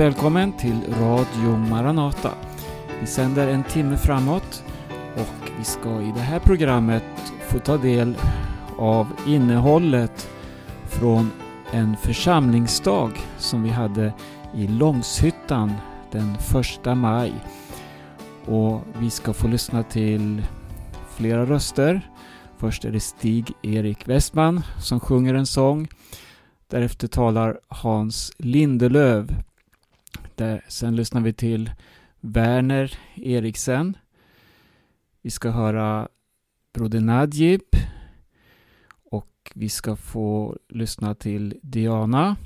välkommen till Radio Maranata. Vi sänder en timme framåt och vi ska i det här programmet få ta del av innehållet från en församlingsdag som vi hade i Långshyttan den 1 maj. Och vi ska få lyssna till flera röster. Först är det Stig-Erik Westman som sjunger en sång. Därefter talar Hans Lindelöv. Där, sen lyssnar vi till Werner Eriksen. Vi ska höra Broder Nadjib och vi ska få lyssna till Diana.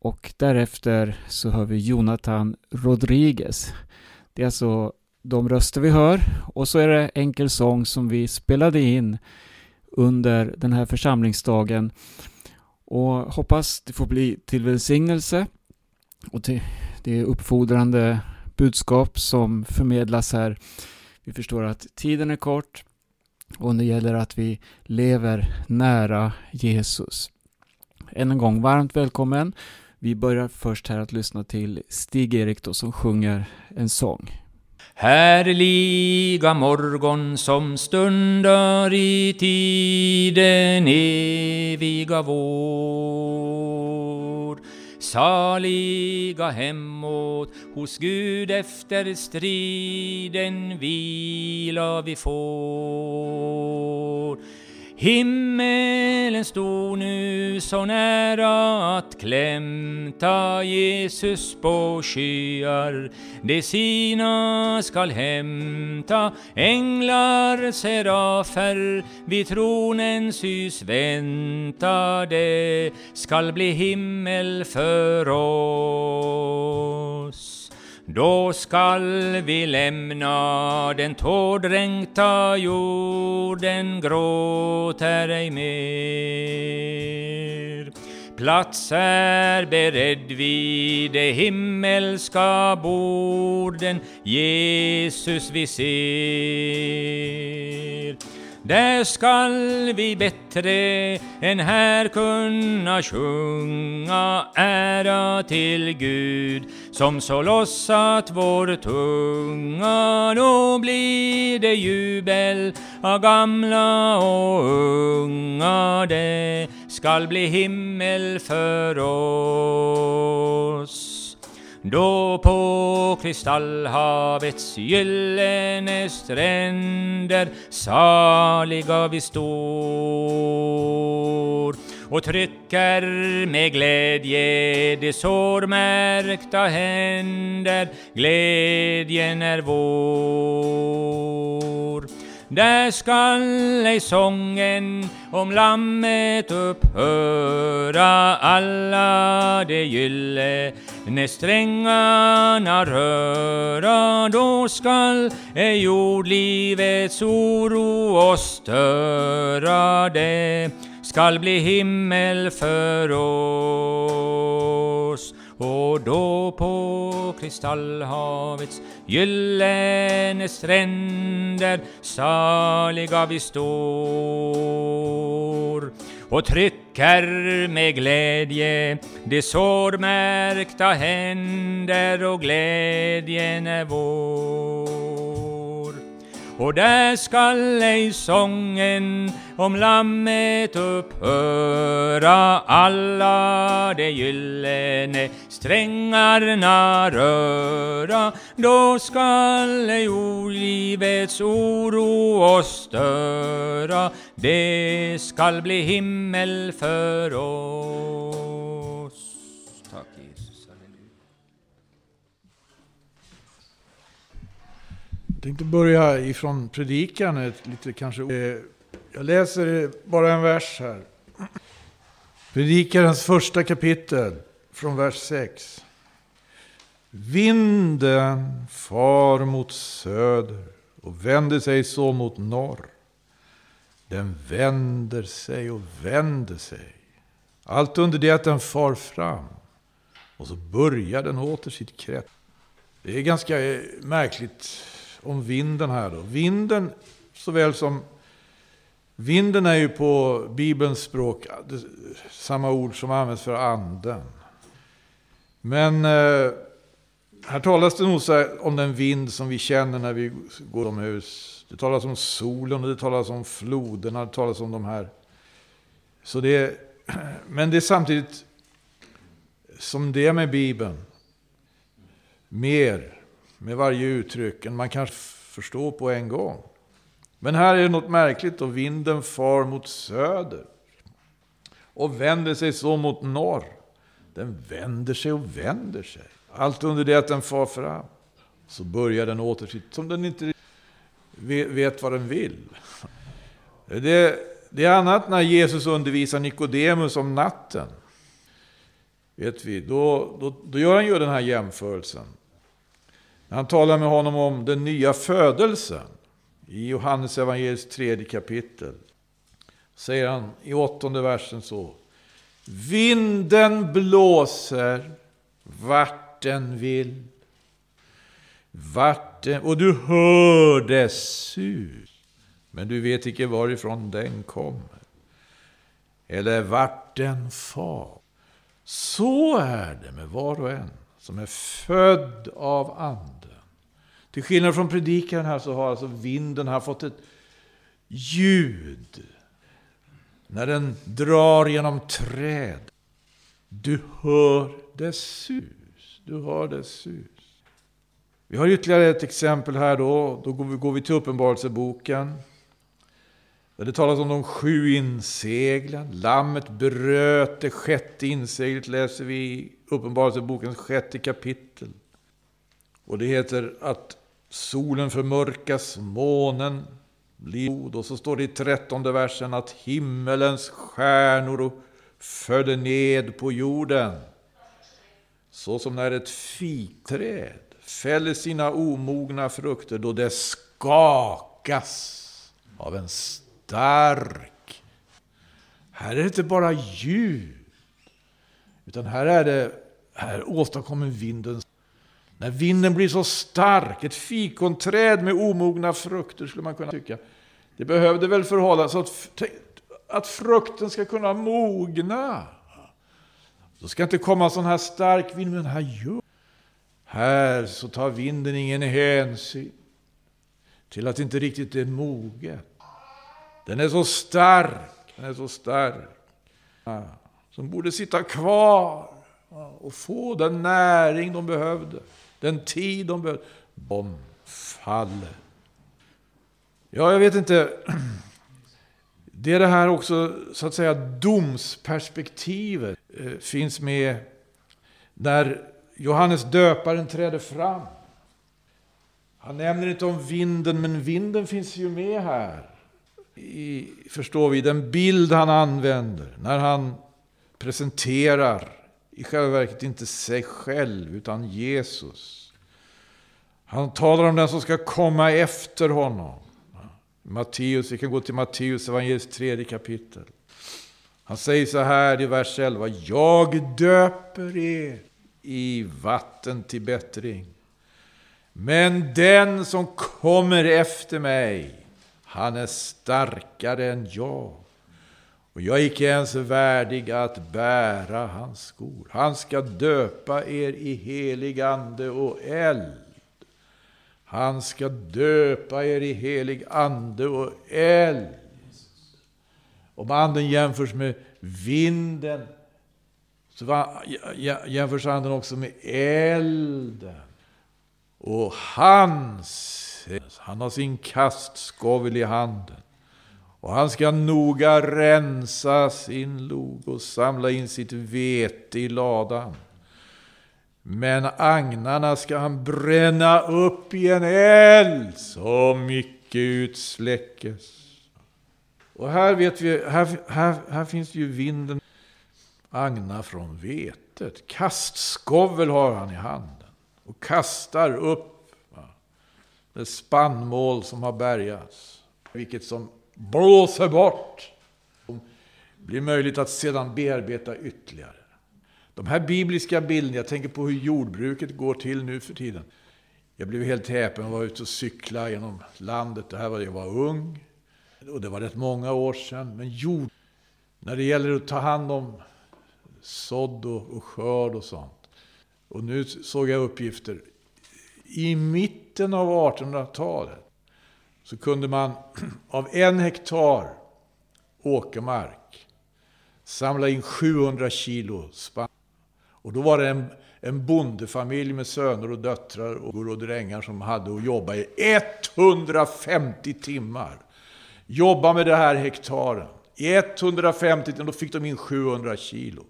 Och därefter så hör vi Jonathan Rodriguez. Det är alltså de röster vi hör och så är det enkel sång som vi spelade in under den här församlingsdagen. Och hoppas det får bli till välsignelse och det, det uppfordrande budskap som förmedlas här. Vi förstår att tiden är kort och det gäller att vi lever nära Jesus. Än en gång varmt välkommen. Vi börjar först här att lyssna till Stig-Erik då som sjunger en sång. Härliga morgon som stundar i tiden eviga vår. Saliga hemåt hos Gud efter striden vila vi får. Himmelen stod nu så nära att klämta Jesus på skyar. De sina skall hämta änglar, serafer vid tronens hus vänta. Det skall bli himmel för oss. Då skall vi lämna den tårdränkta jorden, gråter ej mer. Plats är beredd vid de himmelska borden, Jesus vi ser. Där skall vi bättre än här kunna sjunga ära till Gud som så lossat vår tunga. Då blir det jubel av gamla och unga. Det skall bli himmel för oss. Då på kristallhavets gyllene stränder saliga vi står och trycker med glädje de sårmärkta händer. Glädjen är vår. Där skall ej sången om lammet upphöra alla de gyllene strängarna röra. Då skall ej jordlivets oro oss störa. Det skall bli himmel för oss och då på kristallhavets gyllene stränder saliga vi står och trycker med glädje de sårmärkta händer och glädjen är vår. Och där skall ej sången om lammet upphöra alla de gyllene strängarna röra. Då skall ej olivets oro oss störa. Det skall bli himmel för oss. Tänkte börja ifrån predikan, lite kanske... Eh, jag läser bara en vers här. Predikarens första kapitel, från vers 6. Vinden far mot söder och vänder sig så mot norr. Den vänder sig och vänder sig. Allt under det att den far fram. Och så börjar den åter sitt krets. Det är ganska eh, märkligt om vinden här då. Vinden, såväl som Vinden är ju på Bibelns språk samma ord som används för anden. Men eh, här talas det nog så om den vind som vi känner när vi går omhus. Det talas om solen och det talas om floderna, det talas om de här. Så det är, men det är samtidigt som det är med Bibeln. Mer med varje uttryck än man kan förstå på en gång. Men här är det något märkligt och vinden far mot söder och vänder sig så mot norr. Den vänder sig och vänder sig. Allt under det att den far fram. Så börjar den åter sitt, som den inte vet vad den vill. Det, det är annat när Jesus undervisar Nikodemus om natten. Vet vi, då, då, då gör han ju den här jämförelsen. Han talar med honom om den nya födelsen i Johannes evangeliets tredje kapitel. Säger han i åttonde versen så. Vinden blåser vart den vill. Vart den, och du hör dess sus. Men du vet icke varifrån den kommer. Eller vart den far. Så är det med var och en som är född av anden. Till skillnad från predikan här så har alltså vinden här fått ett ljud. När den drar genom träd. Du hör dess sus. Du hör dess sus. Vi har ytterligare ett exempel här då. Då går vi, går vi till Uppenbarelseboken. Där det talas om de sju inseglen. Lammet bröt det sjätte inseglet läser vi i Uppenbarelsebokens sjätte kapitel. Och det heter att solen förmörkas, månen blir blod. Och så står det i trettonde versen att himmelens stjärnor föll ned på jorden. Så som när ett fikträd fäller sina omogna frukter då det skakas av en stark. Här är det inte bara ljud, utan här är det, här åstadkommer vinden när vinden blir så stark, ett fikonträd med omogna frukter skulle man kunna tycka. Det behövde väl förhålla så att, att frukten ska kunna mogna. Då ska inte komma sån här stark vind, men här gör Här så tar vinden ingen hänsyn till att det inte riktigt är moget. Den är så stark, den är så stark. Som borde sitta kvar och få den näring de behövde. Den tid de behöver. De faller. Ja, jag vet inte. Det är det här också, så att säga, domsperspektivet eh, finns med när Johannes döparen träder fram. Han nämner inte om vinden, men vinden finns ju med här. I, förstår vi, den bild han använder när han presenterar i själva verket inte sig själv, utan Jesus. Han talar om den som ska komma efter honom. Matteus, vi kan gå till Matteus evangeliets tredje kapitel. Han säger så här i vers 11. Jag döper er i vatten till bättring. Men den som kommer efter mig, han är starkare än jag. Och jag är icke ens värdig att bära hans skor. Han ska döpa er i helig ande och eld. Han ska döpa er i helig ande och eld. Om anden jämförs med vinden, så jämförs anden också med elden. Och han, han har sin kastskovel i handen. Och han ska noga rensa sin log och samla in sitt vete i ladan. Men agnarna ska han bränna upp i en eld så mycket utsläckes. Och här vet vi, här, här, här finns ju vinden, agnar från vetet. Kastskovel har han i handen och kastar upp det spannmål som har bärgats. Vilket som blåser bort. Det blir möjligt att sedan bearbeta ytterligare. De här bibliska bilderna, jag tänker på hur jordbruket går till nu för tiden. Jag blev helt häpen och var ute och cykla genom landet. Det här var jag var ung. Och det var rätt många år sedan. Men jord, när det gäller att ta hand om sådd och, och skörd och sånt. Och nu såg jag uppgifter. I mitten av 1800-talet så kunde man av en hektar åkermark samla in 700 kilo spannmål. Och då var det en, en bondefamilj med söner och döttrar och, och drängar som hade att jobba i 150 timmar. Jobba med det här hektaren. I 150 timmar, då fick de in 700 kilo.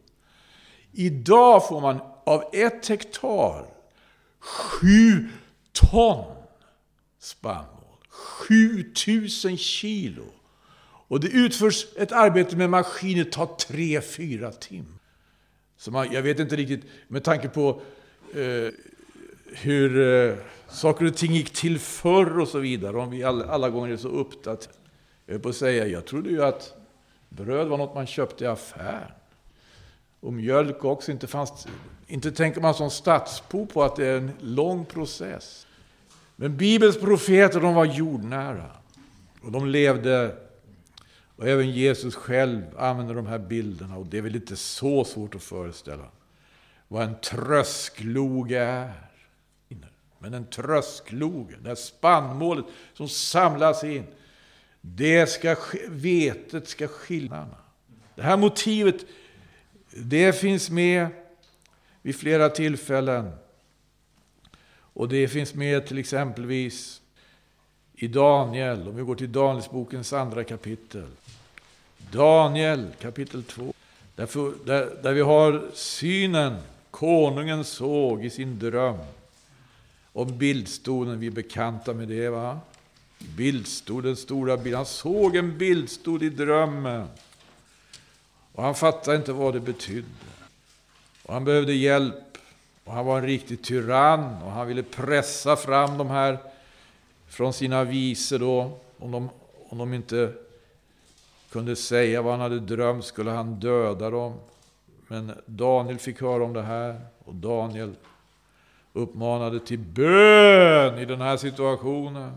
Idag får man av ett hektar sju ton spannmål. 7000 kilo. Och det utförs ett arbete med maskiner, tar 3-4 timmar. Så man, jag vet inte riktigt, med tanke på eh, hur eh, saker och ting gick till förr och så vidare, om vi alla, alla gånger är så uppdaterade. Jag höll på att säga, jag trodde ju att bröd var något man köpte i affären. Och mjölk också. Inte, fanns, inte tänker man som stadsbo på att det är en lång process. Men Bibelns profeter de var jordnära. Och de levde, och även Jesus själv använder de här bilderna. Och det är väl inte så svårt att föreställa vad en tröskloge är. Men en tröskloge, det här spannmålet som samlas in, det ska, vetet ska skilja. Det här motivet, det finns med vid flera tillfällen. Och det finns med till exempelvis i Daniel, om vi går till Danielsbokens andra kapitel. Daniel kapitel 2. Där, där, där vi har synen konungen såg i sin dröm. Om bildstoden, vi är bekanta med det va? Bildstod, den stora bilden. Han såg en bildstod i drömmen. Och han fattade inte vad det betydde. Och han behövde hjälp och han var en riktig tyrann och han ville pressa fram de här från sina viser då. Om de, om de inte kunde säga vad han hade drömt skulle han döda dem. Men Daniel fick höra om det här och Daniel uppmanade till bön i den här situationen.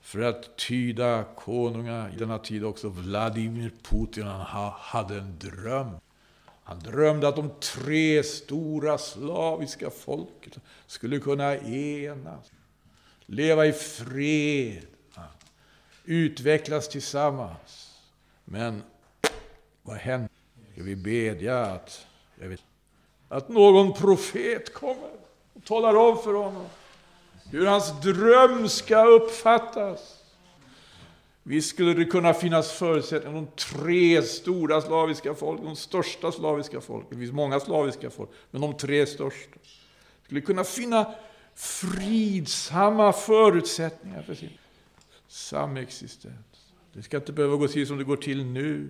För att tyda konungar i denna tid också, Vladimir Putin, han hade en dröm. Han drömde att de tre stora slaviska folken skulle kunna enas, leva i fred, utvecklas tillsammans. Men vad händer? Ska vi bedja att, jag vet, att någon profet kommer och talar om för honom hur hans dröm ska uppfattas? Visst skulle det kunna finnas förutsättningar, de tre stora slaviska folken, de största slaviska folken, det finns många slaviska folk, men de tre största, skulle kunna finna fridsamma förutsättningar för sin samexistens. Det ska inte behöva gå till som det går till nu.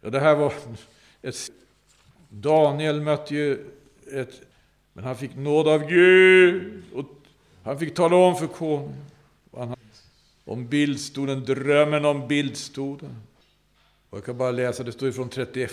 Ja, det här var ett, Daniel mötte ju ett, men han fick nåd av Gud, och han fick tala om för konungen om bildstoden, drömmen om bildstoden. Och jag kan bara läsa, det står från 31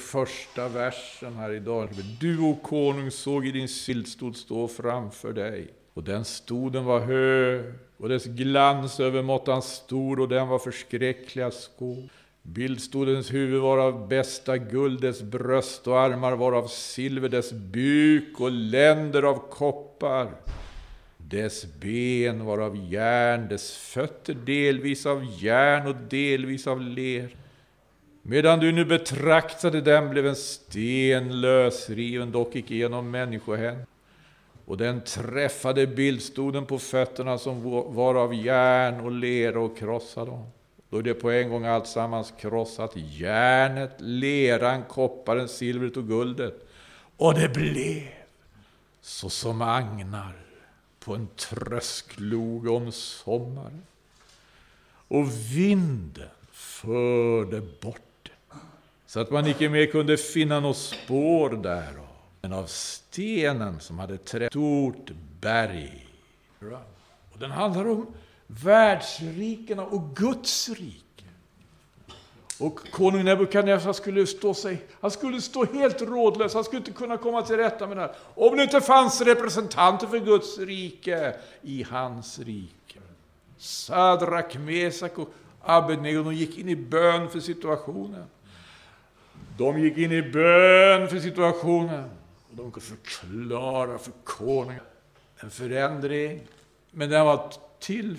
versen här idag. Du, o konung, såg i din bildstol stå framför dig. Och den stoden var hög, och dess glans övermåttan stor, och den var förskräckliga skå. Bildstodens huvud var av bästa guld, dess bröst och armar var av silver, dess buk och länder av koppar. Dess ben var av järn, dess fötter delvis av järn och delvis av ler. Medan du nu betraktade den blev en sten lösriven, dock icke genom människohänd. Och den träffade bildstoden på fötterna som var av järn och lera och krossade dem. Då är det på en gång alltsammans krossat, järnet, leran, kopparen, silvret och guldet. Och det blev så som agnar på en trösklog om sommaren. Och vinden förde bort det, så att man icke mer kunde finna något spår därav. Men av stenen som hade träffat stort berg. Och den handlar om världsrikena och Guds rike. Och konung Nebukadnessar skulle stå sig, han skulle stå helt rådlös, han skulle inte kunna komma till rätta med det här. Om det inte fanns representanter för Guds rike i hans rike. Sadrak, Mesak och Abednego, de gick in i bön för situationen. De gick in i bön för situationen. Och de kunde förklara för konungen en förändring. Men den var till.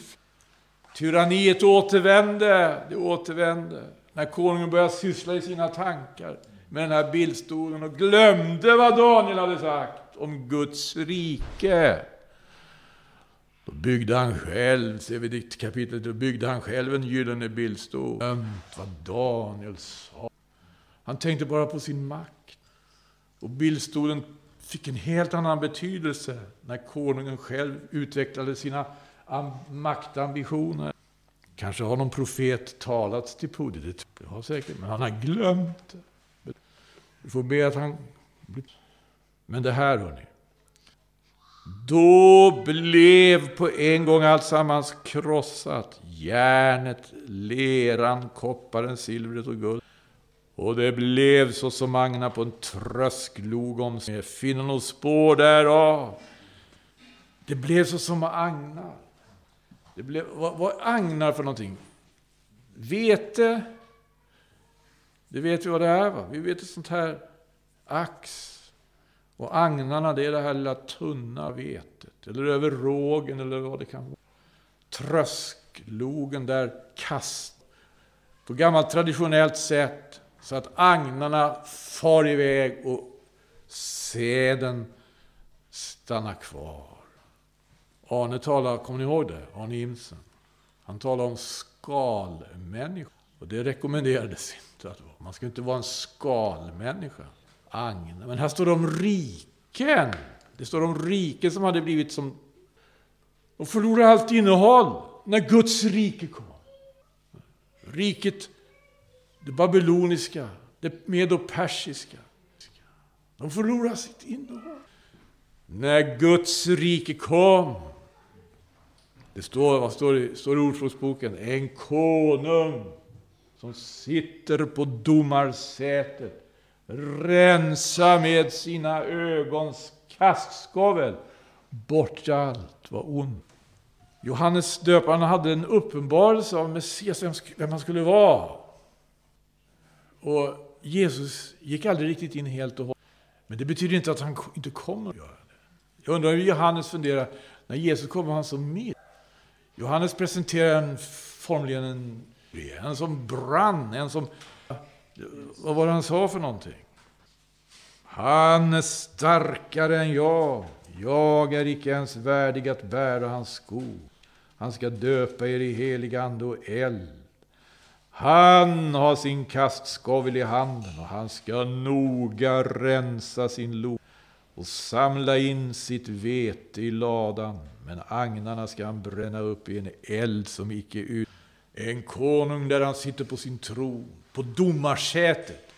Tyranniet återvände. Det återvände. När konungen började syssla i sina tankar med den här bildstolen och glömde vad Daniel hade sagt om Guds rike. Då byggde han själv, ser vi i kapitlet, då byggde han själv en gyllene bildstol. Glömt vad Daniel sa. Han tänkte bara på sin makt. Och bildstolen fick en helt annan betydelse när konungen själv utvecklade sina maktambitioner. Kanske har någon profet talat till Pudi? det har säkert, men han har glömt det. Får be att han... Men det här, hörni. Då blev på en gång alltsammans krossat. Järnet, leran, kopparen, silvret och guld. Och det blev så som agnar på en trösklog om sig. Finna något spår därav. Det blev så som agnar. Det blev, vad, vad är agnar för någonting? Vete. Det vet vi vad det är va? Vi vet ett sånt här ax. Och agnarna det är det här lilla tunna vetet. Eller över rågen eller vad det kan vara. Trösklogen där kast. På gammalt traditionellt sätt så att agnarna far iväg och säden stannar kvar. Arne talar, kommer ni ihåg det? Arne Imsen. Han talar om skalmänniskor. Och det rekommenderades inte att vara. Man ska inte vara en skalmänniska. Agnar. Men här står det om riken. Det står om riken som hade blivit som... De förlorade allt innehåll när Guds rike kom. Riket det babyloniska, det medopersiska. De förlorar sitt innehåll. När Guds rike kom. Det står, vad står det, står i Ordspråksboken? En konung som sitter på domarsätet. Rensa med sina ögons kastskovel bort allt vad ont. Johannes döparen hade en uppenbarelse av Messias, vem han skulle vara. Och Jesus gick aldrig riktigt in helt och hållet. Men det betyder inte att han inte kommer att göra det. Jag undrar hur Johannes funderar, när Jesus kommer var han så mild. Johannes presenterar en, formligen en, en som brann, en som... Vad var det han sa för någonting? Han är starkare än jag. Jag är icke ens värdig att bära hans skor. Han ska döpa er i helig ande och eld. Han har sin kastskovel i handen och han ska noga rensa sin lo och samla in sitt vete i ladan. Men agnarna ska han bränna upp i en eld som icke ut. En konung där han sitter på sin tron, på domarsätet,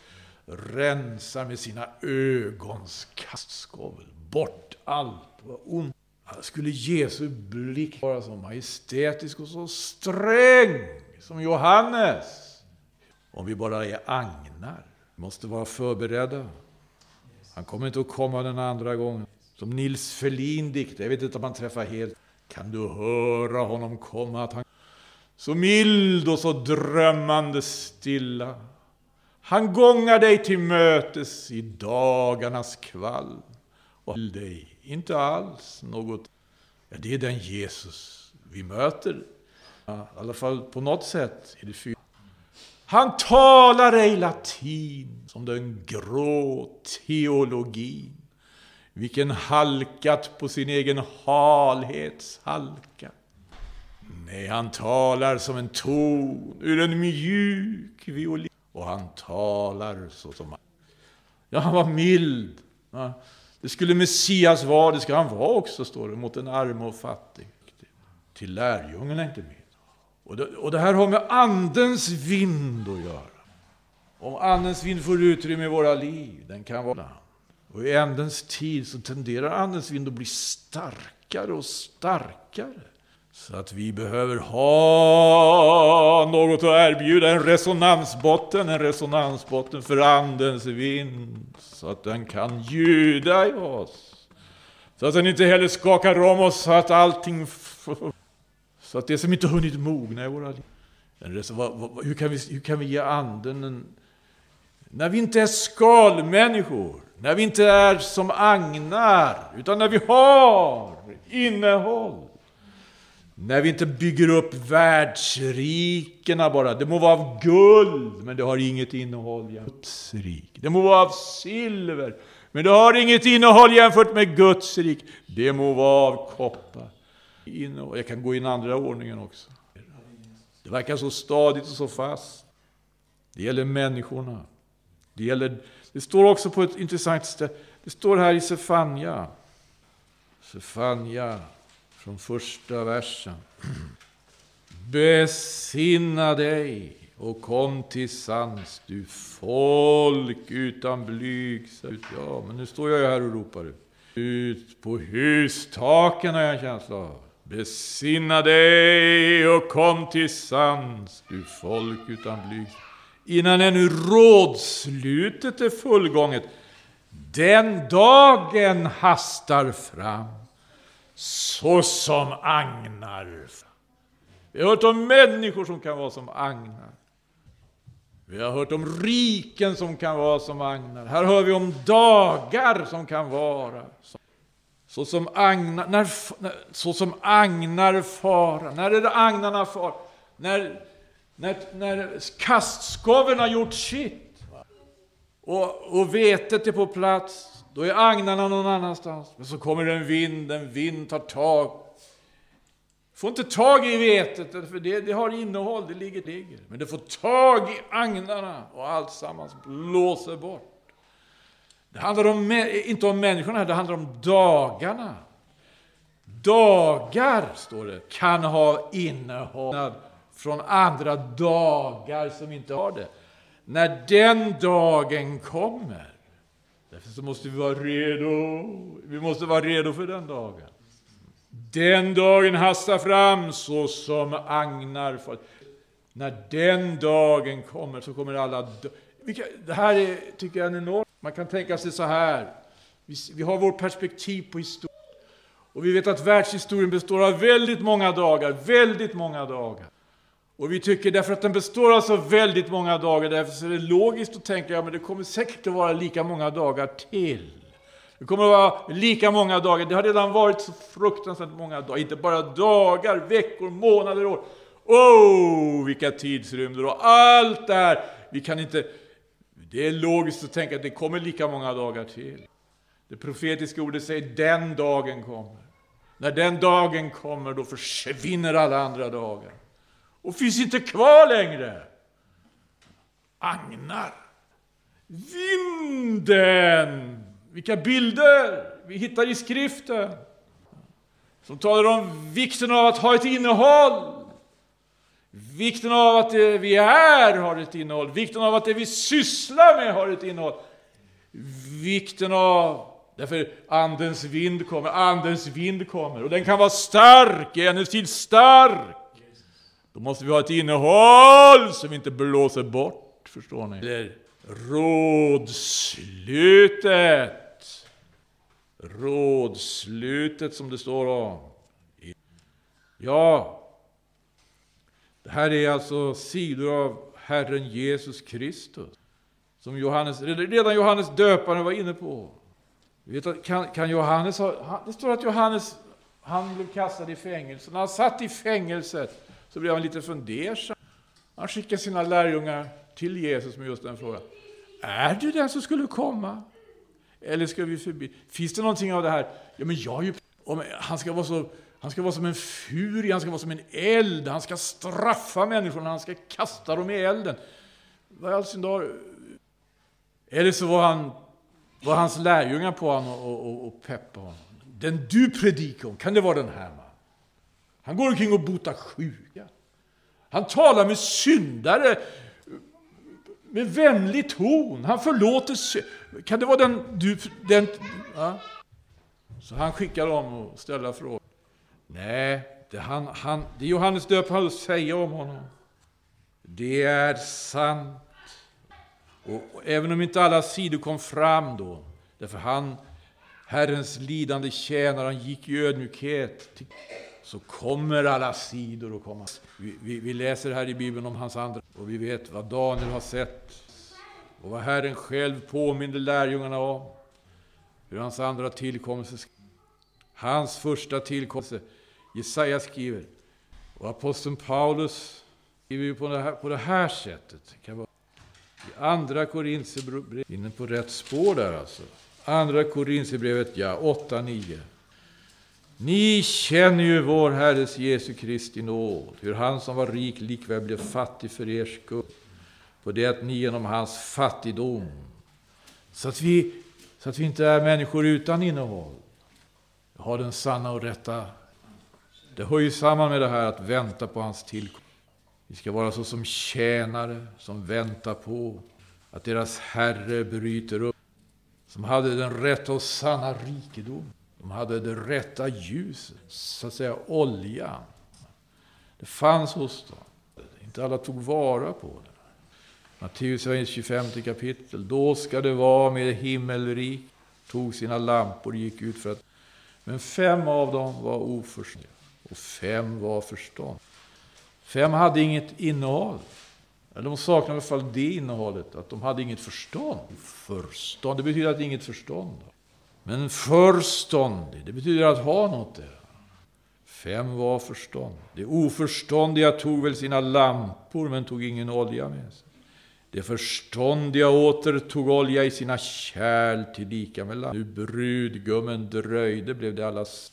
rensar med sina ögons kastskovel bort allt vad ont. Skulle Jesu blick vara så majestätisk och så sträng som Johannes. Om vi bara är agnar. Vi måste vara förberedda. Han kommer inte att komma den andra gången. Som Nils Ferlin diktar, jag vet inte om han träffar helt. Kan du höra honom komma? Att han så mild och så drömmande stilla. Han gångar dig till mötes i dagarnas kvall. Och till dig inte alls något. Ja, det är den Jesus vi möter i alla fall på något sätt i det fyra. Han talar ej latin som den grå teologin. Vilken halkat på sin egen halhets halka. Nej, han talar som en ton ur en mjuk violin. Och han talar så som... Ja, han var mild. Det skulle Messias vara, det ska han vara också, står det, mot en arme och fattig. Till lärjungarna inte minst. Och det, och det här har med Andens vind att göra. Om Andens vind får utrymme i våra liv, den kan vara... Och i Andens tid så tenderar Andens vind att bli starkare och starkare. Så att vi behöver ha något att erbjuda, en resonansbotten, en resonansbotten för Andens vind. Så att den kan ljuda i oss. Så att den inte heller skakar om oss så att allting så att det som inte hunnit mogna i våra liv. Hur kan vi, hur kan vi ge anden en... När vi inte är skalmänniskor, När vi inte är som agnar, utan när vi har innehåll. När vi inte bygger upp världsrikena bara. Det må vara av guld, men det har inget innehåll Guds rik. Det må vara av silver, men det har inget innehåll jämfört med Guds rik. Det må vara av koppar. Jag kan gå in andra ordningen också. Det verkar så stadigt och så fast. Det gäller människorna. Det, gäller, det står också på ett intressant ställe. Det står här i Sefania. Sefania från första versen. Besinna dig och kom till sans, du folk utan blygsamhet. Ja, men nu står jag ju här och ropar ut. Ut på hustaken har jag en känsla av. Besinna dig och kom till sans, du folk utan blygsamhet. Innan ännu rådslutet är fullgånget. Den dagen hastar fram såsom agnar. Vi har hört om människor som kan vara som agnar. Vi har hört om riken som kan vara som agnar. Här hör vi om dagar som kan vara som så som agnar, när, så som agnar fara. När är det agnarna far? När, när, när kastskoven har gjort sitt och, och vetet är på plats då är agnarna någon annanstans. Men så kommer en vind, en vind tar tag. Får inte tag i vetet, för det, det har innehåll, det ligger, ligger. Men det får tag i agnarna och allt sammans blåser bort. Det handlar om, inte om människorna, det handlar om dagarna. Dagar, står det, kan ha innehåll från andra dagar som inte har det. När den dagen kommer, Därför så måste vi vara redo. Vi måste vara redo för den dagen. Den dagen hastar fram så som agnar. När den dagen kommer så kommer alla Det här är, tycker jag är enorm man kan tänka sig så här. Vi, har vårt perspektiv på historien. Och vi vet att världshistorien består av väldigt många dagar, väldigt många dagar. Och vi tycker därför att den består av så väldigt många dagar, därför är det logiskt att tänka, ja men det kommer säkert att vara lika många dagar till. Det kommer att vara lika många dagar, det har redan varit så fruktansvärt många dagar, inte bara dagar, veckor, månader, år. Oh, vilka tidsrymder och allt det här. Vi kan inte, det är logiskt att tänka att det kommer lika många dagar till. Det profetiska ordet säger den dagen kommer. När den dagen kommer, då försvinner alla andra dagar och finns inte kvar längre. Agnar. Vinden. Vilka bilder vi hittar i skriften. Som talar om vikten av att ha ett innehåll. Vikten av att det vi är har ett innehåll. Vikten av att det vi sysslar med har ett innehåll. Vikten av Därför Andens vind kommer, Andens vind kommer. Och den kan vara stark, ännu till stark. Då måste vi ha ett innehåll som inte blåser bort, förstår ni? Det rådslutet. Rådslutet som det står om. Ja, det här är alltså sidor av Herren Jesus Kristus. Som Johannes, redan Johannes döparen var inne på. Vet, kan, kan Johannes ha, det står att Johannes han blev kastad i fängelse. När han satt i fängelset så blev han lite fundersam. Han skickade sina lärjungar till Jesus med just den frågan. Är du den som skulle komma? Eller ska vi förbi? Finns det någonting av det här? Ja, men jag ju... Han ska vara så... Han ska vara som en furie, han ska vara som en eld, han ska straffa människorna, han ska kasta dem i elden. Vad i all sin dag... Eller så var, han, var hans lärjungar på honom och, och, och peppade honom. Den du predikar om, kan det vara den här mannen? Han går omkring och botar sjuka. Han talar med syndare med vänlig ton. Han förlåter Kan det vara den du... Den, ja? Så han skickar dem och ställer frågor. Nej, det, han, han, det Johannes döparen säger om honom, det är sant. Och, och, även om inte alla sidor kom fram då, därför han, Herrens lidande tjänare, han gick i ödmjukhet till så kommer alla sidor att komma. Vi, vi, vi, läser här i Bibeln om hans andra och vi vet vad Daniel har sett och vad Herren själv påminner lärjungarna om. hur hans andra tillkommelse, hans första tillkommelse, Jesaja skriver, och aposteln Paulus skriver på det här, på det här sättet. Kan vara, I andra Korintierbrevet. inne på rätt spår där alltså. Andra Korintierbrevet, ja, 8-9. Ni känner ju vår Herres Jesu Kristi nåd, hur han som var rik likväl blev fattig för er skull, på det att ni genom hans fattigdom, så att vi, så att vi inte är människor utan innehåll, har den sanna och rätta. Det hör ju samman med det här att vänta på hans tillkomst. Vi ska vara så som tjänare som väntar på att deras Herre bryter upp, som hade den rätta och sanna rikedom. De hade det rätta ljuset, så att säga oljan. Det fanns hos dem. Inte alla tog vara på det. Matteus 25 kapitel. Då ska det vara med himmelrik, tog sina lampor och gick ut för att... Men fem av dem var oförståndiga och fem var förstånd. Fem hade inget innehåll. Eller De saknade i alla fall det innehållet, att de hade inget förstånd. Förstånd, det betyder att inget förstånd. Men förståndig, det betyder att ha något där. Fem var förstånd. De oförståndiga tog väl sina lampor, men tog ingen olja med sig. De förståndiga åter tog olja i sina kärl till lika med lampor. Nu brudgummen dröjde blev det allas.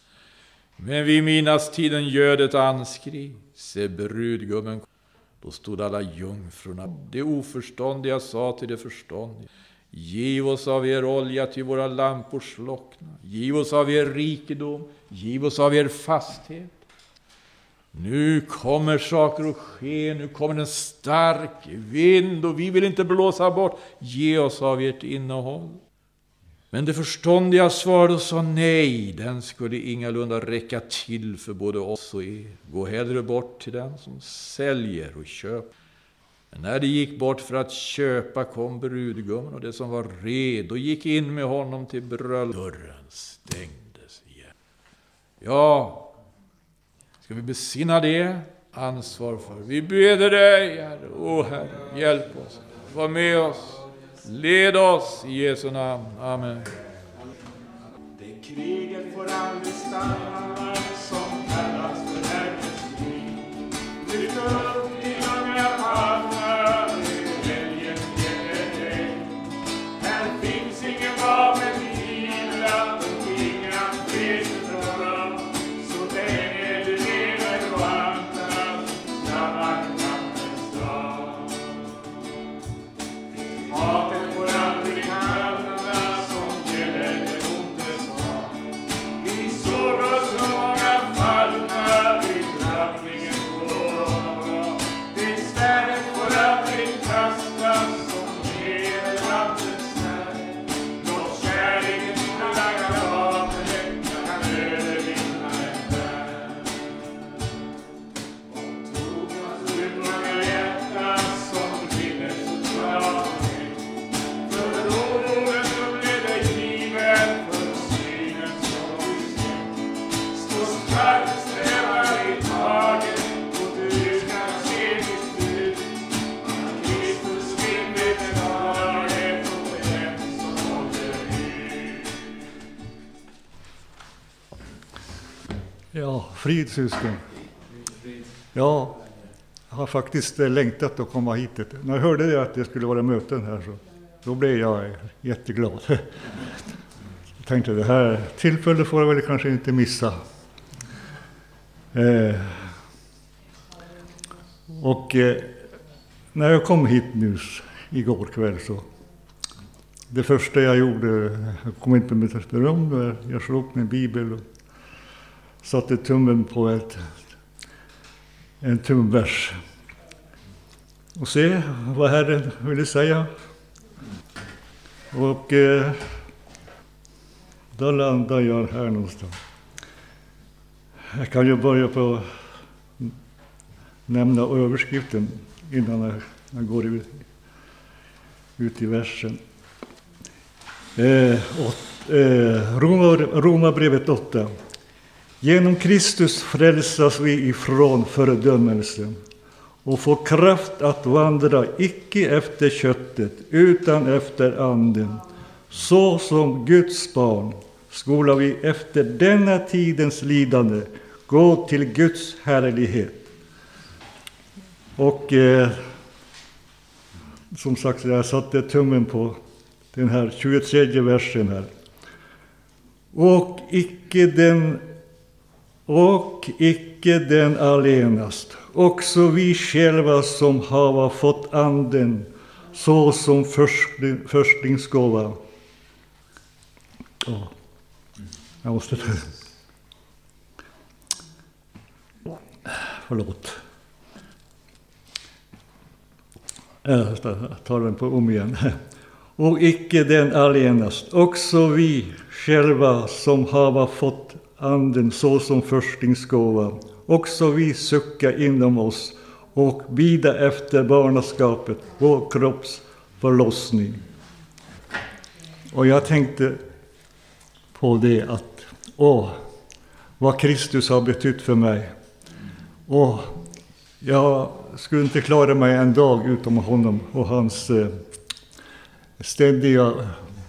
Men vid minnastiden ljöd ett anskri. Se brudgummen då stod alla jungfrurna. De oförståndiga sa till de förståndiga. Giv oss av er olja till våra lampor slockna. Giv oss av er rikedom. Giv oss av er fasthet. Nu kommer saker att ske, nu kommer en stark vind och vi vill inte blåsa bort. Ge oss av ert innehåll. Men det förståndiga svarade och sa nej, den skulle ingalunda räcka till för både oss och er. Gå hellre bort till den som säljer och köper. Men när de gick bort för att köpa kom brudgummen och det som var redo gick in med honom till bröllopet. Dörren stängdes igen. Ja, ska vi besinna det ansvar för. Vi beder dig, Herre. O Herre, hjälp oss. Var med oss. Led oss i Jesu namn. Amen. Det kriget får aldrig stanna syskon. Ja, jag har faktiskt eh, längtat att komma hit. När jag hörde att det skulle vara möten här så då blev jag eh, jätteglad. Jag tänkte det här tillfället får jag väl kanske inte missa. Eh, och eh, när jag kom hit nu igår kväll så det första jag gjorde, jag kom in på mitt rum, jag slog upp min bibel och satte tummen på ett, en tumvers. Och se vad Herren ville säga. Och eh, då landar jag här någonstans. Jag kan ju börja på att nämna överskriften innan jag, jag går ut, ut i versen. Eh, åt, eh, Roma- Romarbrevet 8. Genom Kristus frälsas vi ifrån fördömelsen och får kraft att vandra icke efter köttet utan efter anden. Så som Guds barn skola vi efter denna tidens lidande gå till Guds härlighet. Och eh, som sagt, jag satte tummen på den här 23 versen här. Och icke den och icke den allenast, också vi själva som hava fått anden så som förstling, förstlingsgåva. Jag måste... ta... Förlåt. Jag tar den på om igen. Och icke den allenast, också vi själva som hava fått anden såsom förstlingsgåva, också vi sucka inom oss och bida efter barnaskapet, vår kropps förlossning. Och jag tänkte på det att, åh, vad Kristus har betytt för mig. Och jag skulle inte klara mig en dag utan honom och hans eh, ständiga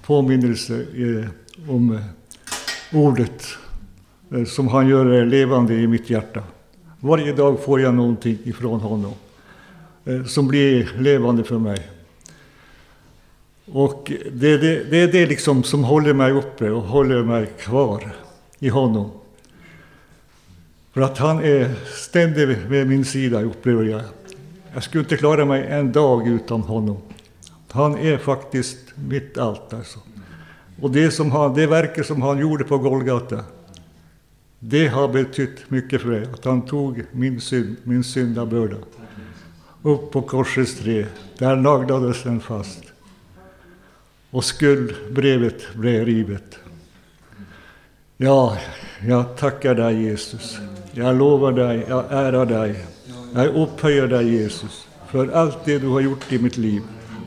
påminnelse eh, om eh, ordet Eh, som han gör levande i mitt hjärta. Varje dag får jag någonting ifrån honom eh, som blir levande för mig. Och det, det, det är det liksom som håller mig uppe och håller mig kvar i honom. För att han är ständigt vid min sida, upplever jag. Jag skulle inte klara mig en dag utan honom. Han är faktiskt mitt allt alltså. Och det, som han, det verket som han gjorde på Golgata, det har betytt mycket för mig. Att han tog min synd, min syndabörda, upp på korsets trä. Där naglades den fast. Och skuldbrevet blev rivet. Ja, jag tackar dig Jesus. Jag lovar dig, jag ärar dig. Jag upphöjer dig Jesus för allt det du har gjort i mitt liv.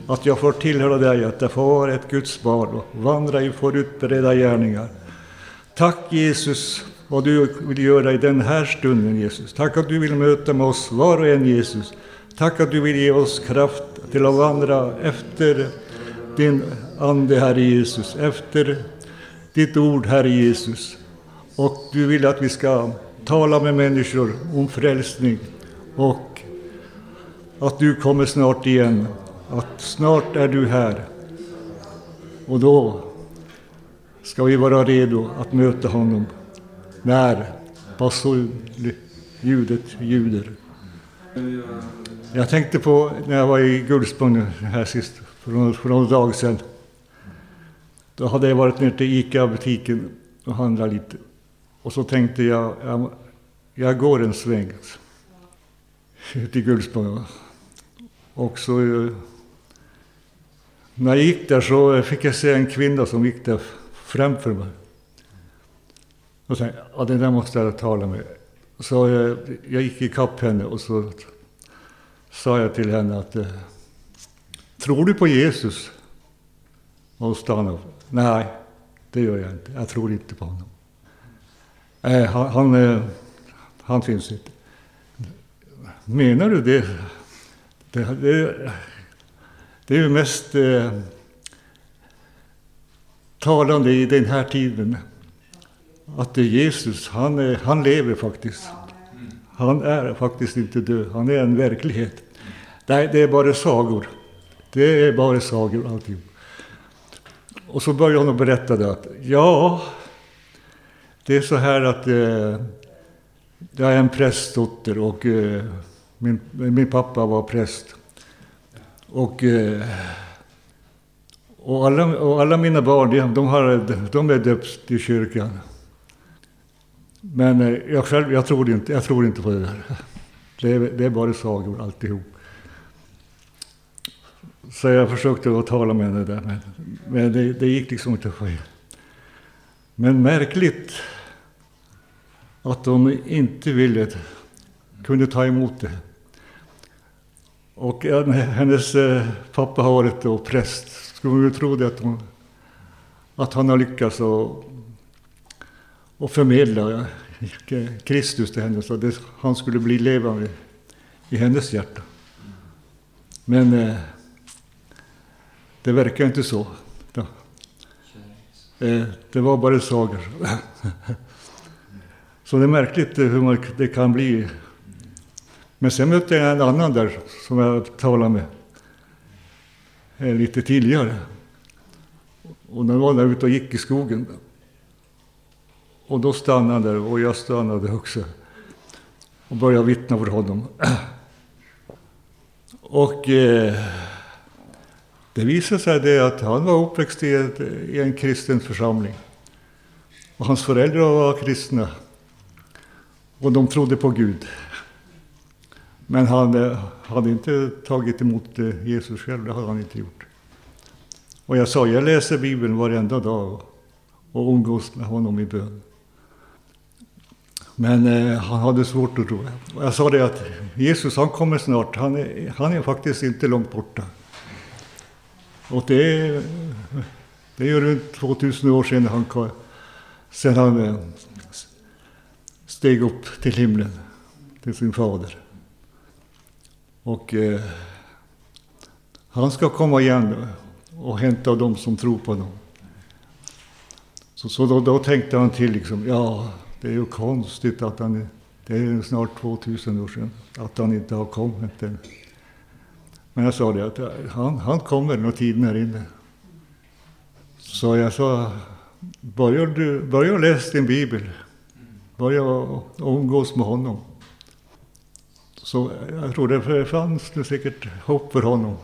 Att jag får tillhöra dig, att jag får vara ett Guds barn och vandra i förutberedda gärningar. Tack Jesus vad du vill göra i den här stunden Jesus. Tack att du vill möta med oss var och en Jesus. Tack att du vill ge oss kraft till att vandra efter din Ande, Herre Jesus, efter ditt ord, Herre Jesus. Och du vill att vi ska tala med människor om frälsning och att du kommer snart igen, att snart är du här. Och då ska vi vara redo att möta honom när basunljudet ljuder. Jag tänkte på när jag var i Gullspång här sist, för några, för några dagar sedan. Då hade jag varit nere till ICA-butiken och handlat lite. Och så tänkte jag, jag, jag går en sväng till Gullspång. Och så, när jag gick där så fick jag se en kvinna som gick där framför mig. Och sen, ja, den där måste jag tala med. Så jag, jag gick ikapp henne och så sa jag till henne att eh, Tror du på Jesus? Och hon stannade. Nej, det gör jag inte. Jag tror inte på honom. Eh, han, han, eh, han finns inte. Menar du det? Det, det, det är ju mest eh, talande i den här tiden. Att det är Jesus, han, är, han lever faktiskt. Han är faktiskt inte död, han är en verklighet. Nej, det är bara sagor. Det är bara sagor alltihop. Och så börjar hon att berätta det att ja, det är så här att eh, jag är en prästdotter och eh, min, min pappa var präst. Och, eh, och, alla, och alla mina barn, de, har, de är döpts i kyrkan. Men eh, jag själv, jag tror inte, jag tror inte på det där. Det är, det är bara sagor alltihop. Så jag försökte att tala med henne där, men, men det, det gick liksom inte att få Men märkligt att de inte ville, kunde ta emot det. Och hennes eh, pappa har varit då präst. Skulle man ju tro det att, hon, att han har lyckats och och förmedla Kristus till henne så att han skulle bli levande i hennes hjärta. Men eh, det verkar inte så. Eh, Det var bara sagor. Så det är märkligt hur man, det kan bli. Men sen mötte jag en annan där som jag talade med eh, lite tidigare. Och den var där ute och gick i skogen. Och då stannade han där och jag stannade också. Och började vittna för honom. Och eh, det visade sig det att han var uppväxt i, ett, i en kristen församling. Och hans föräldrar var kristna. Och de trodde på Gud. Men han eh, hade inte tagit emot eh, Jesus själv, det hade han inte gjort. Och jag sa, jag läser Bibeln varenda dag och, och umgås med honom i bön. Men eh, han hade svårt att tro. Jag sa det att Jesus han kommer snart, han är, han är faktiskt inte långt borta. Och det är, det är runt 2000 år sedan han, sedan han eh, steg upp till himlen, till sin fader. Och eh, han ska komma igen och hämta dem som tror på honom. Så, så då, då tänkte han till liksom, ja, det är ju konstigt att han, det är snart 2000 år sedan, att han inte har kommit än. Men jag sa det att han, han kommer nog tiden här inne. Så jag sa, börja, du, börja läsa din bibel. Börja och- umgås med honom. Så jag tror det fanns det säkert hopp för honom.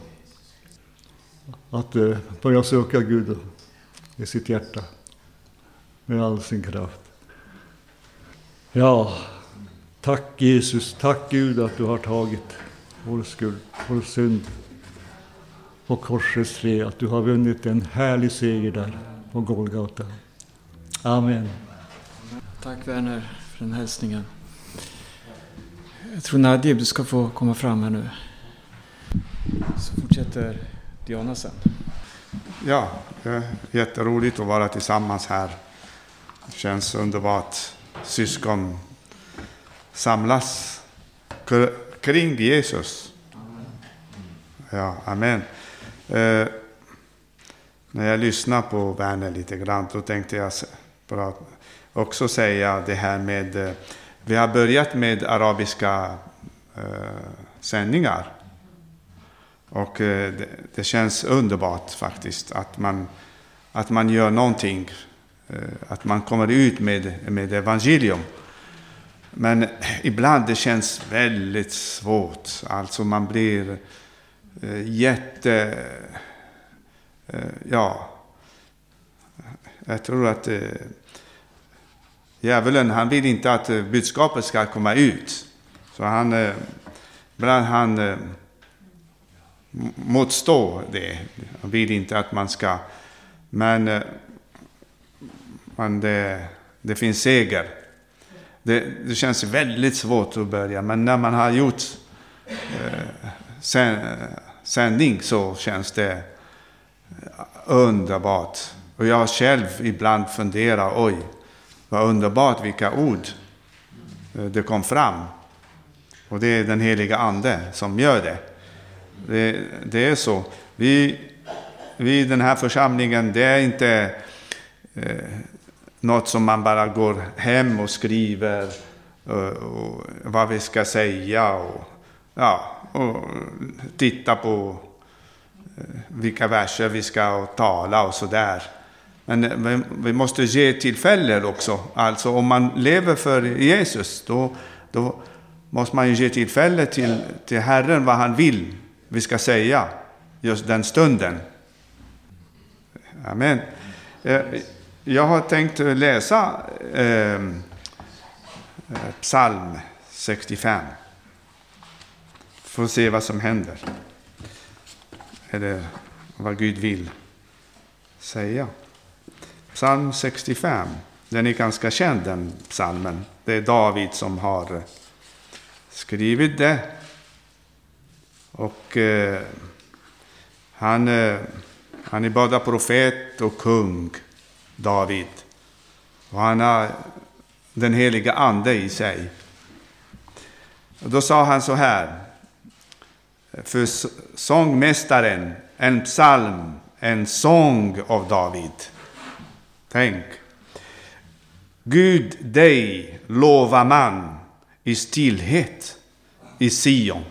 Att eh, börja söka Gud i sitt hjärta. Med all sin kraft. Ja, tack Jesus, tack Gud att du har tagit vår skuld, vår synd på korsets trä. Att du har vunnit en härlig seger där på Golgata. Amen. Tack Werner för den hälsningen. Jag tror Nadib, du ska få komma fram här nu. Så fortsätter Diana sen. Ja, det är jätteroligt att vara tillsammans här. Det känns underbart. Syskon samlas kring Jesus. Ja, amen. Eh, när jag lyssnar på Werner lite grann, då tänkte jag också säga det här med... Eh, vi har börjat med arabiska eh, sändningar. Och eh, det, det känns underbart faktiskt att man, att man gör någonting, Eh, att man kommer ut med, med evangelium. Men ibland det känns väldigt svårt, alltså man blir eh, jätte... Eh, ja, jag tror att djävulen, han vill inte att budskapet ska komma ut. Så han, ibland han motstår det. Han vill inte att man ska... Men, men det, det finns seger. Det, det känns väldigt svårt att börja, men när man har gjort eh, sen, sändning så känns det underbart. Och jag själv ibland funderar, oj, vad underbart vilka ord eh, det kom fram. Och det är den heliga Ande som gör det. Det, det är så. Vi, vi i den här församlingen, det är inte eh, något som man bara går hem och skriver eh, och, vad vi ska säga och, ja, och titta på eh, vilka verser vi ska tala och sådär. Men eh, vi, måste ge tillfälle också. Alltså om man lever för Jesus, då, då måste man ju ge tillfälle till, till Herren vad han vill vi ska säga just den stunden. Amen. Jag har tänkt läsa ehm, eh, psalm 65. Får se vad som händer. Eller vad Gud vill säga. Psalm 65. Den är ganska känd den psalmen. Det är David som har eh, skrivit det. Och eh, han, eh, han är både profet och kung, David. Och han har den heliga ande i sig. Och då sa han så här. För sångmästaren, en psalm, en sång av David. Tänk. Gud, dig lovar man i stillhet i Sion.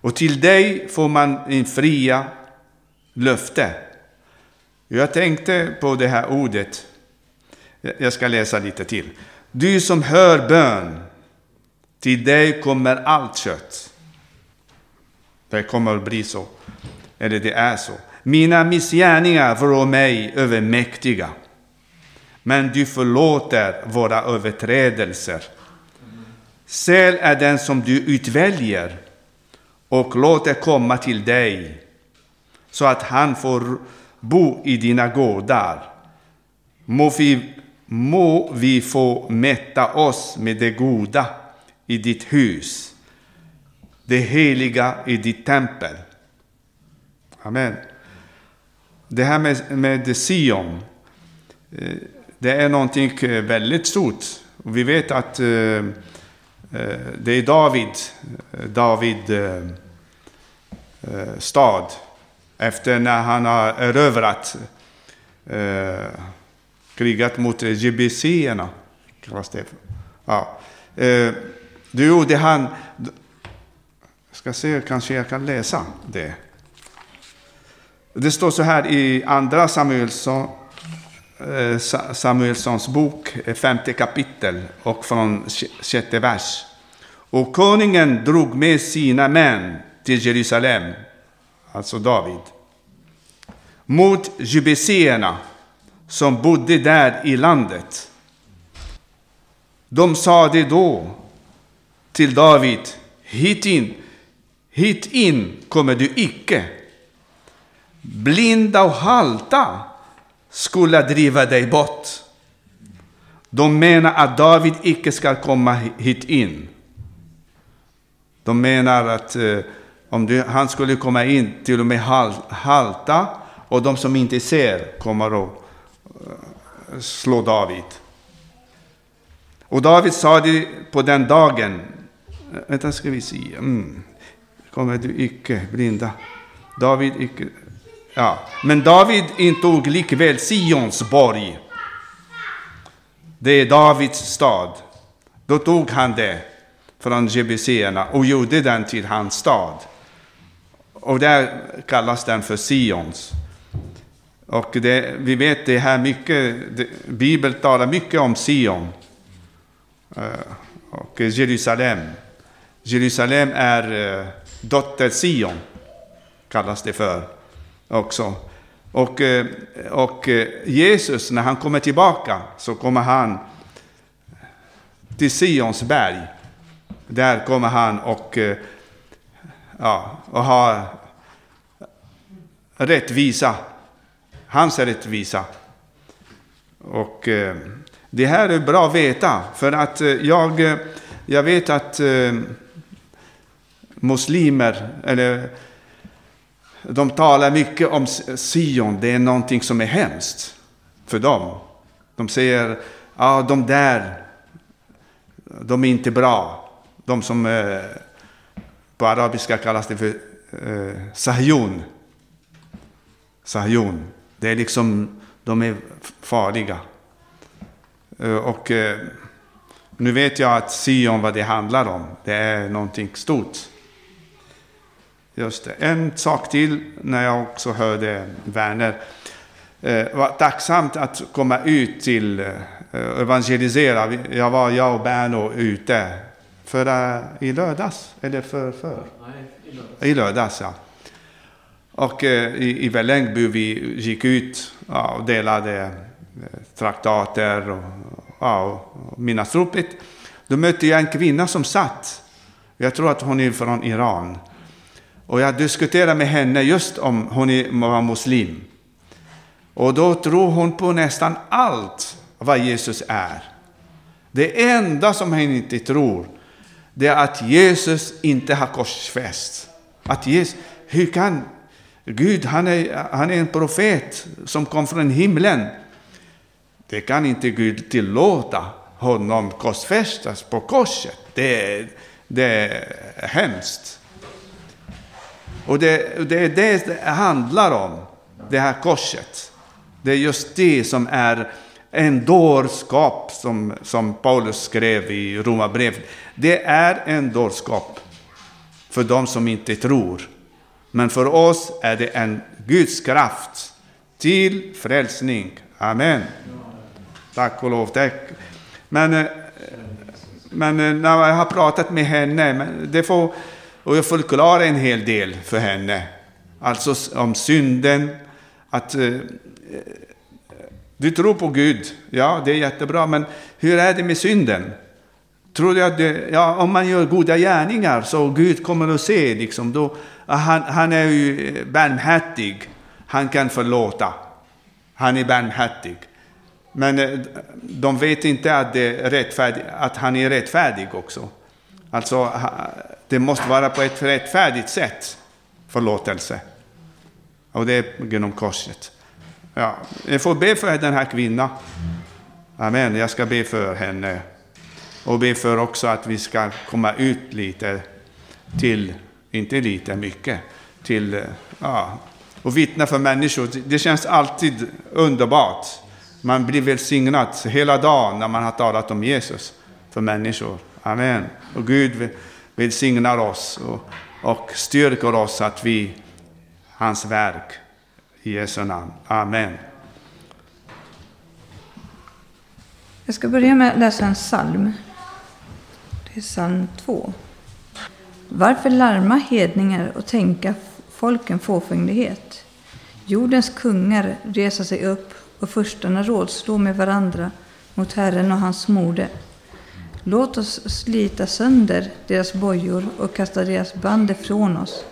Och till dig får man infria löfte. Jag tänkte på det här ordet. Jag ska läsa lite till. Du som hör bön, till dig kommer allt kött. Det kommer att bli så. Eller det är så. Mina missgärningar var mig övermäktiga. Men du förlåter våra överträdelser. Säl är den som du utväljer och låter komma till dig så att han får bo i dina gårdar. Må vi, må vi få mätta oss med det goda i ditt hus, det heliga i ditt tempel. Amen. Det här med, med Sion, eh, det är någonting väldigt stort. Vi vet att eh, eh, det är David, David stad, efter när han har erövrat, eh, krigat mot GBC-erna. Ja. Eh, jo, det han... Ska se, kanske jag kan läsa det. Det står så här i Andra Samuelsson, eh, Samuelssons bok, eh, femte kapitel och från sjätte vers. Och konungen drog med sina män till Jerusalem, alltså David, mot jubeséerna som bodde där i landet. De sade då till David, hit in, hit in kommer du icke blinda och halta skulle driva dig bort. De menar att David icke ska komma hit in. De menar att eh, om du, han skulle komma in, till och med hal, halta, och de som inte ser kommer att eh, slå David. Och David sa det på den dagen, eh, vänta ska vi se, mm. kommer du icke blinda? David icke, Ja. Men David intog likväl Sions borg. Det är Davids stad. Då tog han det från jebuséerna och gjorde den till hans stad. Och där kallas den för Sions. Och det, vi vet det här mycket, Bibeln talar mycket om Sion eh, och Jerusalem. Jerusalem är eh, dotter Sion, kallas det för också. Och, eh, och Jesus, när han kommer tillbaka, så kommer han till Sions berg. Där kommer han och, ja, och ha rättvisa. Hans rättvisa. Och eh, det här är bra att veta, för att eh, jag, eh, jag vet att muslimer, eller de talar mycket om Sion, det är någonting som är hemskt för dem. De säger, ja ah, de där, de är inte bra. De som på arabiska kallas det för eh, sahjun. Sahjun. Det är liksom, de är farliga. Eh, och eh, nu vet jag att Sion, vad det handlar om, det är någonting stort. Just det. En sak till när jag också hörde Werner. Det eh, var tacksamt att komma ut till eh, evangelisera. Jag var, jag och Berno ute förra, i lördags, eller för, för? Nej, i lördags. I lördags, ja. Och eh, i, i Vällingby vi gick ut ja, och delade traktater och, ja, och minnesropet. Då mötte jag en kvinna som satt. Jag tror att hon är från Iran. Och jag diskuterade med henne just om hon var muslim. Och då tror hon på nästan allt vad Jesus är. Det enda som hon inte tror, det är att Jesus inte har korsfäst. Att Jesus, hur kan Gud, han är, han är en profet som kom från himlen. Det kan inte Gud tillåta honom korsfästas på korset. Det, det är hemskt. Och det, det är det det handlar om, det här korset. Det är just det som är en dårskap som, som Paulus skrev i Romarbrevet. Det är en dårskap för de som inte tror. Men för oss är det en Guds kraft till frälsning. Amen. Tack och lov. Tack. Men, eh, men eh, när jag har pratat med henne, det får, och jag förklarar en hel del för henne. Alltså om synden, att eh, du tror på Gud, ja det är jättebra, men hur är det med synden? Tror du att det, ja, om man gör goda gärningar så Gud kommer att se, liksom, då, han, han är ju eh, barmhärtig, han kan förlåta. Han är barmhärtig. Men eh, de vet inte att, det är rättfärdig, att han är rättfärdig också. Alltså, det måste vara på ett rättfärdigt sätt, förlåtelse. Och det är genom korset. Ja, jag får be för den här kvinnan. Amen, jag ska be för henne. Och be för också att vi ska komma ut lite till, inte lite, mycket, till, ja, och vittna för människor. Det känns alltid underbart. Man blir välsignad hela dagen när man har talat om Jesus för människor. Amen. Och Gud välsignar oss och, och styrker oss att vi, hans verk, i Jesu namn. Amen. Jag ska börja med att läsa en psalm. Psalm 2. Varför larma hedningar och tänka folken fåfänglighet? Jordens kungar resa sig upp och furstarna rådslå med varandra mot Herren och hans mode. Låt oss slita sönder deras bojor och kasta deras band ifrån oss.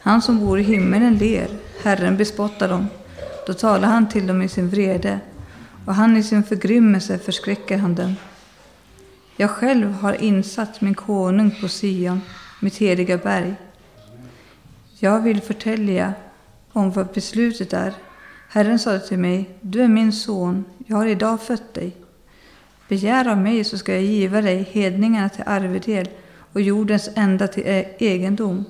Han som bor i himmelen ler, Herren bespottar dem. Då talar han till dem i sin vrede, och han i sin förgrymmelse förskräcker han dem. Jag själv har insatt min konung på Sion, mitt heliga berg. Jag vill förtälja om vad beslutet är. Herren sade till mig, du är min son, jag har idag fött dig. Begär av mig så ska jag giva dig hedningarna till arvedel och jordens ända till e- egendom.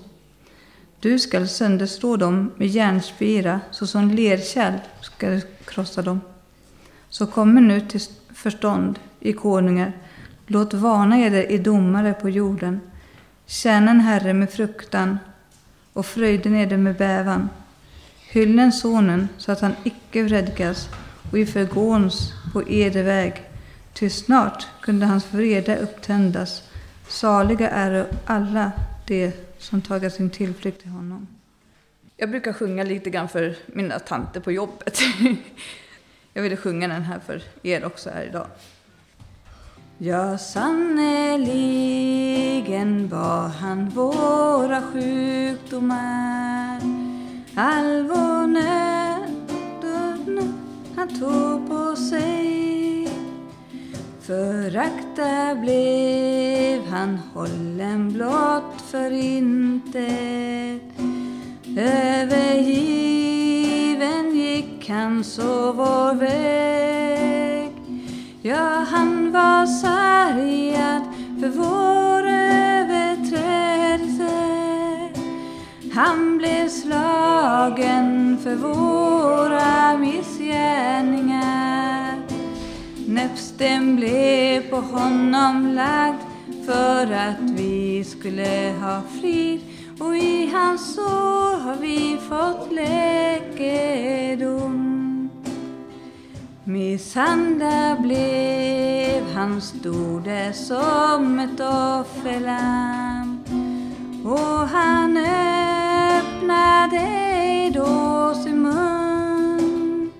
Du skall sönderslå dem med järnspira, såsom lerkärl ska du krossa dem. Så kommer nu till förstånd i konungar, låt varna eder i domare på jorden. Tjäna en herre med fruktan och fröjden eder med bävan. Hyllen sonen så att han icke vredgas och i förgåns på eder väg. Ty snart kunde hans vrede upptändas. Saliga är alla de som tagar sin tillflykt till honom. Jag brukar sjunga lite grann för mina tanter på jobbet. Jag ville sjunga den här för er också här idag. Ja, sannerligen var han våra sjukdomar. All vår nöd och nöd han tog på sig. Förakta blev han hållen blott för intet. Övergiven gick han så vår väg. Ja, han var sargad för vår överträdelse. Han blev slagen för våra missgärningar. Näpsten blev på honom lagd för att vi skulle ha frid. Och i hans sår har vi fått läkedom. Misshandlad blev han stode som ett offerlamm. Och han öppnade ej då sin mun.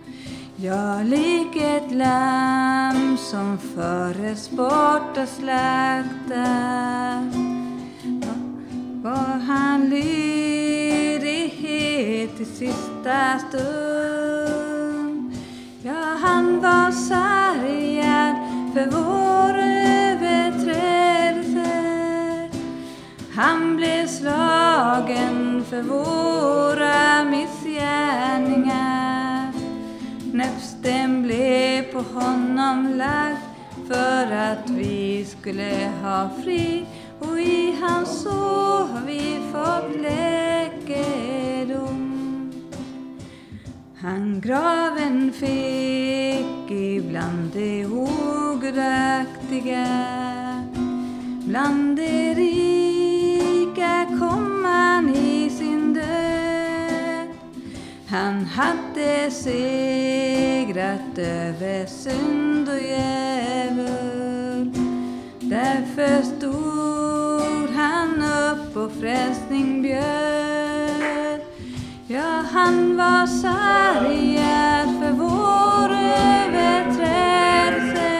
Ja, lik ett lamm som föres bort att slaktas var han lydighet i sista stund? Ja, han var sargad för vår överträdelse. Han blev slagen för våra missgärningar. Näpsten blev på honom lagd för att vi skulle ha frid och i hans sår har vi fått läkedom. Han graven fick ibland de ogudaktiga. Bland de rika kom han i sin död. Han hade segrat över synd och djävul. Därför stod han upp och frälsning bjöd han var sargad för vår överträdelse.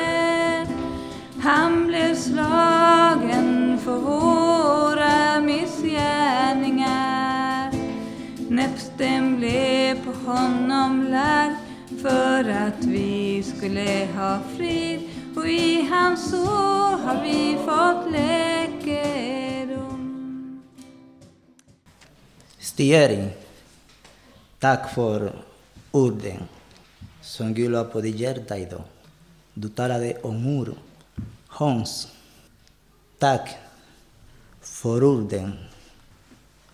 Han blev slagen för våra missgärningar. Näpsten blev på honom lagd för att vi skulle ha frid. Och i hans sår har vi fått läkedom. Stieri, tack för orden som Gud la på ditt hjärta idag. Du talade om oro. Hans, tack för orden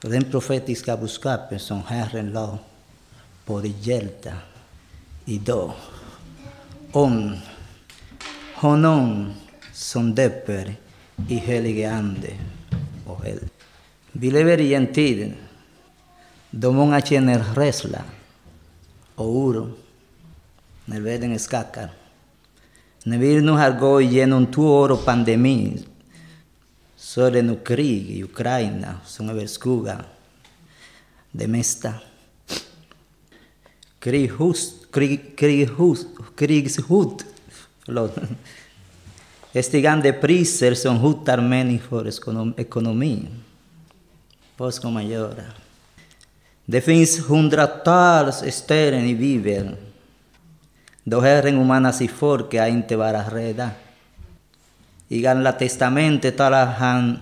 och den profetiska budskapen som Herren la på ditt hjärta idag. Om honom som döper i helige Ande och eld. Vi lever i en tid då många känner rädsla och oro när världen skakar. När vi nu har gått igenom två år av pandemi så är det nu krig i Ukraina som överskuggar det mesta. Krighus, krig, krighus, krigshot, förlåt. Stigande priser som hotar människors ekonomi. Vad ska man göra? Det finns hundratals ställen i Bibeln då Herren sitt folk att inte vara rädda. I Gamla Testamentet talar han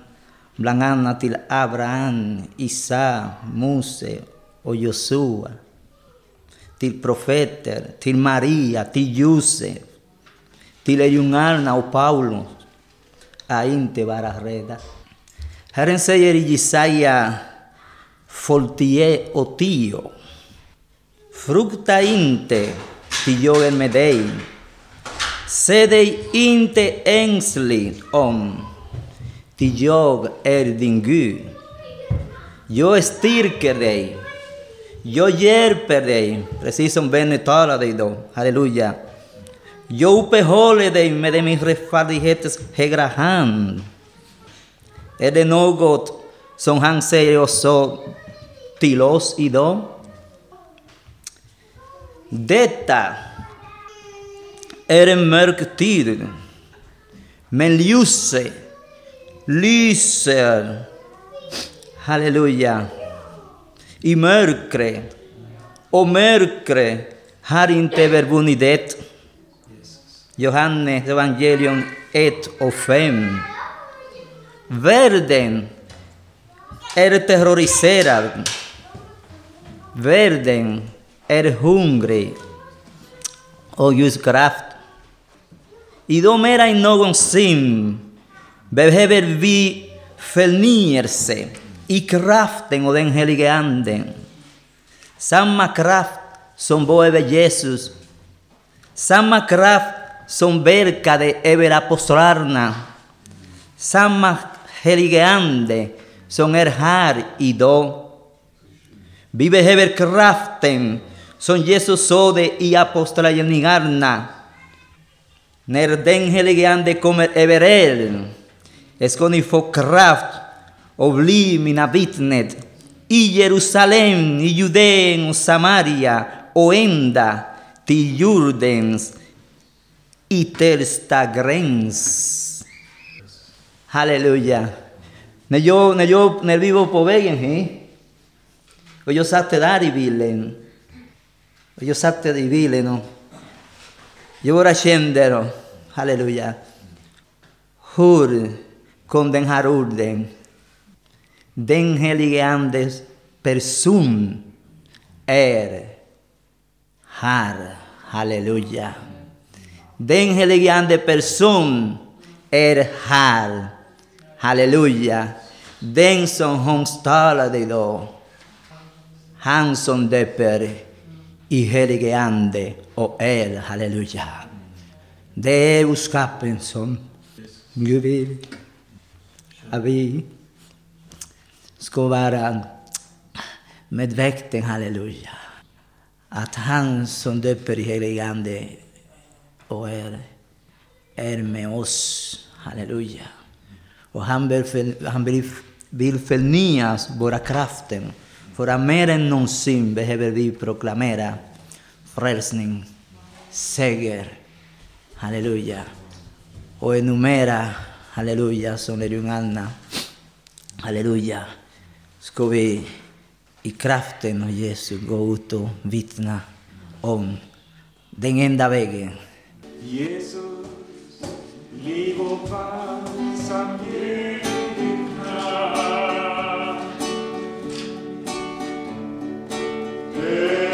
bland annat till Abraham, Isa, Mose och Josua. Till profeter, till Maria, till Josef, till lärjungarna och Paulus att inte vara rädda. Herren säger i Jesaja 41 och 10. Frukta inte, ty jag är med dig. Se dig inte ängslig om, ty jag är din Gud. Jag styrker dig. Jag hjälper dig, precis som Benny talade idag. Halleluja. Jag uppehåller dig med min rättfärdighets högra hand. Är det något som han säger också till oss idag? Detta är en mörk tid, men ljuset lyser, halleluja, i mörkret. Och mörkret har inte övervunnit det. Johannes evangelium 1 och 5. Världen är terroriserad. Världen är hungrig och Guds kraft. Idag mer än någonsin behöver vi förnyelse i kraften och den helige Anden. Samma kraft som var Jesus. Samma kraft som verkade över apostlarna. Samma helige Ande som är idag. Vi behöver kraften som Jesus sade i Apostlagärningarna. När den helige Ande kommer över er ska ni få kraft och bli mina vittnen i Jerusalem, i Judeen och Samaria och ända till jordens yttersta gräns. Halleluja. När, jag, när, jag, när vi var på vägen hit och jag satt där i bilen och jag satt i bilen och jag bara kände, och, halleluja, hur kom den här orden? Den helige Andes person är här. Halleluja. Den helige Ande person är här. Halleluja. Den som hon talade idag. Han som döper i helige Ande och el. Halleluja. Det är budskapen som Gud vill att vi ska vara medvetna, halleluja. Att han som döper i helig Ande och är, är med oss, halleluja. Och han vill, för, han vill, vill förnya våra krafter. Mer än någonsin behöver vi proklamera frälsning, seger, halleluja. Och ännu mera, halleluja, som lärjungarna, halleluja, ska vi i kraften av Jesu ut och om den enda vägen. Jesus, liv och Amen.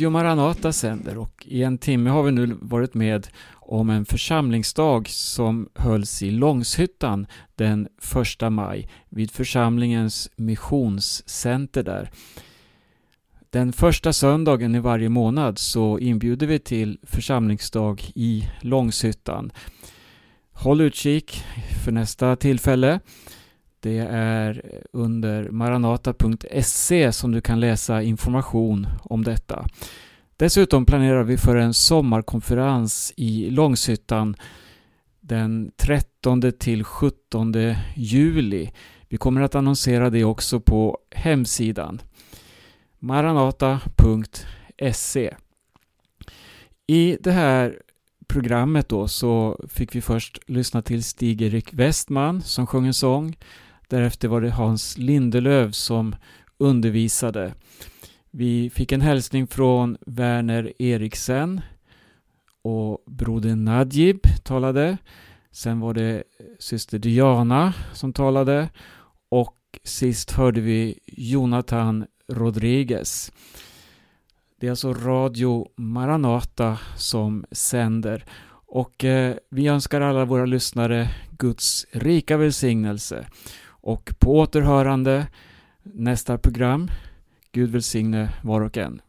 Radio Maranata sänder och i en timme har vi nu varit med om en församlingsdag som hölls i Långshyttan den 1 maj vid församlingens missionscenter där. Den första söndagen i varje månad så inbjuder vi till församlingsdag i Långshyttan. Håll utkik för nästa tillfälle. Det är under maranata.se som du kan läsa information om detta. Dessutom planerar vi för en sommarkonferens i Långshyttan den 13 till 17 juli. Vi kommer att annonsera det också på hemsidan maranata.se I det här programmet då så fick vi först lyssna till Stig-Erik Westman som sjöng en sång. Därefter var det Hans Lindelöv som undervisade. Vi fick en hälsning från Werner Eriksen och broder Najib talade. Sen var det syster Diana som talade och sist hörde vi Jonathan Rodriguez. Det är alltså Radio Maranata som sänder och eh, vi önskar alla våra lyssnare Guds rika välsignelse och på återhörande nästa program. Gud välsigne var och en.